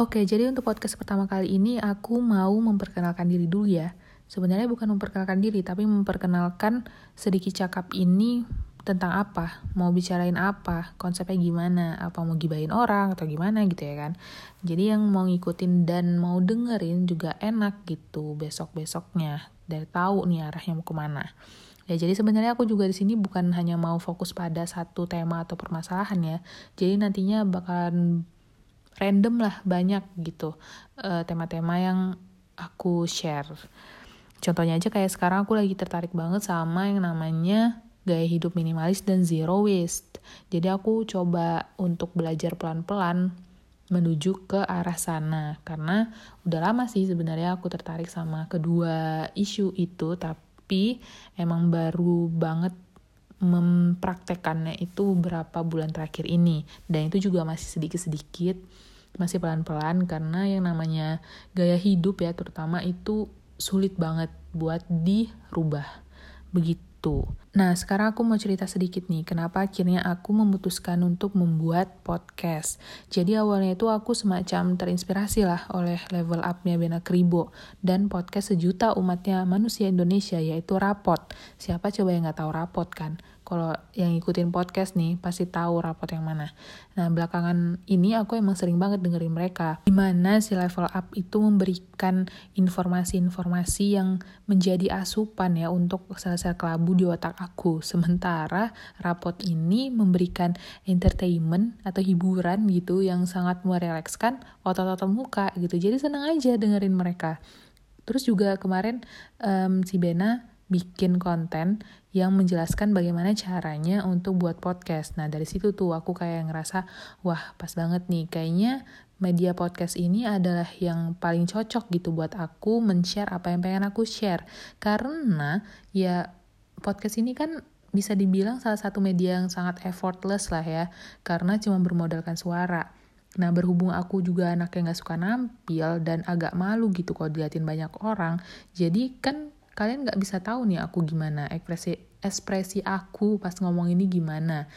Oke, jadi untuk podcast pertama kali ini aku mau memperkenalkan diri dulu ya. Sebenarnya bukan memperkenalkan diri, tapi memperkenalkan sedikit cakap ini tentang apa, mau bicarain apa, konsepnya gimana, apa mau gibain orang atau gimana gitu ya kan. Jadi yang mau ngikutin dan mau dengerin juga enak gitu besok-besoknya. Dari tahu nih arahnya mau ke mana. Ya jadi sebenarnya aku juga di sini bukan hanya mau fokus pada satu tema atau permasalahan ya. Jadi nantinya bakalan random lah banyak gitu tema tema-tema yang aku share. Contohnya aja kayak sekarang aku lagi tertarik banget sama yang namanya gaya hidup minimalis dan zero waste. Jadi aku coba untuk belajar pelan-pelan menuju ke arah sana karena udah lama sih sebenarnya aku tertarik sama kedua isu itu tapi emang baru banget mempraktekannya itu beberapa bulan terakhir ini. Dan itu juga masih sedikit-sedikit masih pelan-pelan karena yang namanya gaya hidup ya terutama itu sulit banget buat dirubah begitu. Nah, sekarang aku mau cerita sedikit nih, kenapa akhirnya aku memutuskan untuk membuat podcast. Jadi awalnya itu aku semacam terinspirasi lah oleh level up-nya Bena Kribo dan podcast sejuta umatnya manusia Indonesia yaitu Rapot. Siapa coba yang nggak tahu Rapot kan? Kalau yang ikutin podcast nih pasti tahu rapot yang mana. Nah belakangan ini aku emang sering banget dengerin mereka. Di mana si level up itu memberikan informasi-informasi yang menjadi asupan ya untuk sel-sel kelabu di otak aku. Sementara rapot ini memberikan entertainment atau hiburan gitu yang sangat merelekskan otot-otot muka gitu. Jadi senang aja dengerin mereka. Terus juga kemarin um, si Bena bikin konten yang menjelaskan bagaimana caranya untuk buat podcast. Nah, dari situ tuh aku kayak ngerasa, wah pas banget nih, kayaknya media podcast ini adalah yang paling cocok gitu buat aku men-share apa yang pengen aku share. Karena ya podcast ini kan bisa dibilang salah satu media yang sangat effortless lah ya, karena cuma bermodalkan suara. Nah berhubung aku juga anak yang gak suka nampil dan agak malu gitu kalau diliatin banyak orang, jadi kan kalian nggak bisa tahu nih aku gimana ekspresi ekspresi aku pas ngomong ini gimana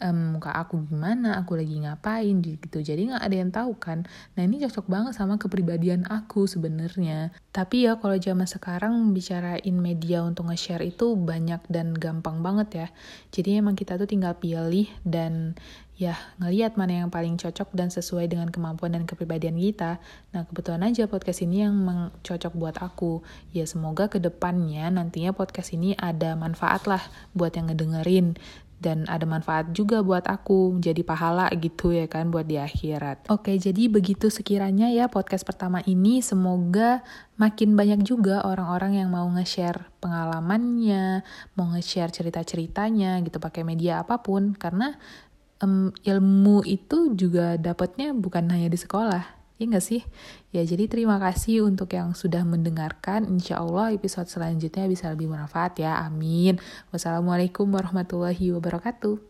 um, muka aku gimana aku lagi ngapain gitu. Jadi nggak ada yang tahu kan. Nah ini cocok banget sama kepribadian aku sebenarnya. Tapi ya kalau zaman sekarang bicarain media untuk nge-share itu banyak dan gampang banget ya. Jadi emang kita tuh tinggal pilih dan ya ngeliat mana yang paling cocok dan sesuai dengan kemampuan dan kepribadian kita. Nah kebetulan aja podcast ini yang cocok buat aku. Ya semoga ke depannya nantinya podcast ini ada manfaat lah buat yang ngedengerin dan ada manfaat juga buat aku jadi pahala gitu ya kan buat di akhirat. Oke, jadi begitu sekiranya ya podcast pertama ini semoga makin banyak juga orang-orang yang mau nge-share pengalamannya, mau nge-share cerita-ceritanya gitu pakai media apa pun karena um, ilmu itu juga dapatnya bukan hanya di sekolah, ya nggak sih? Ya jadi terima kasih untuk yang sudah mendengarkan. Insya Allah episode selanjutnya bisa lebih bermanfaat ya. Amin. Wassalamualaikum warahmatullahi wabarakatuh.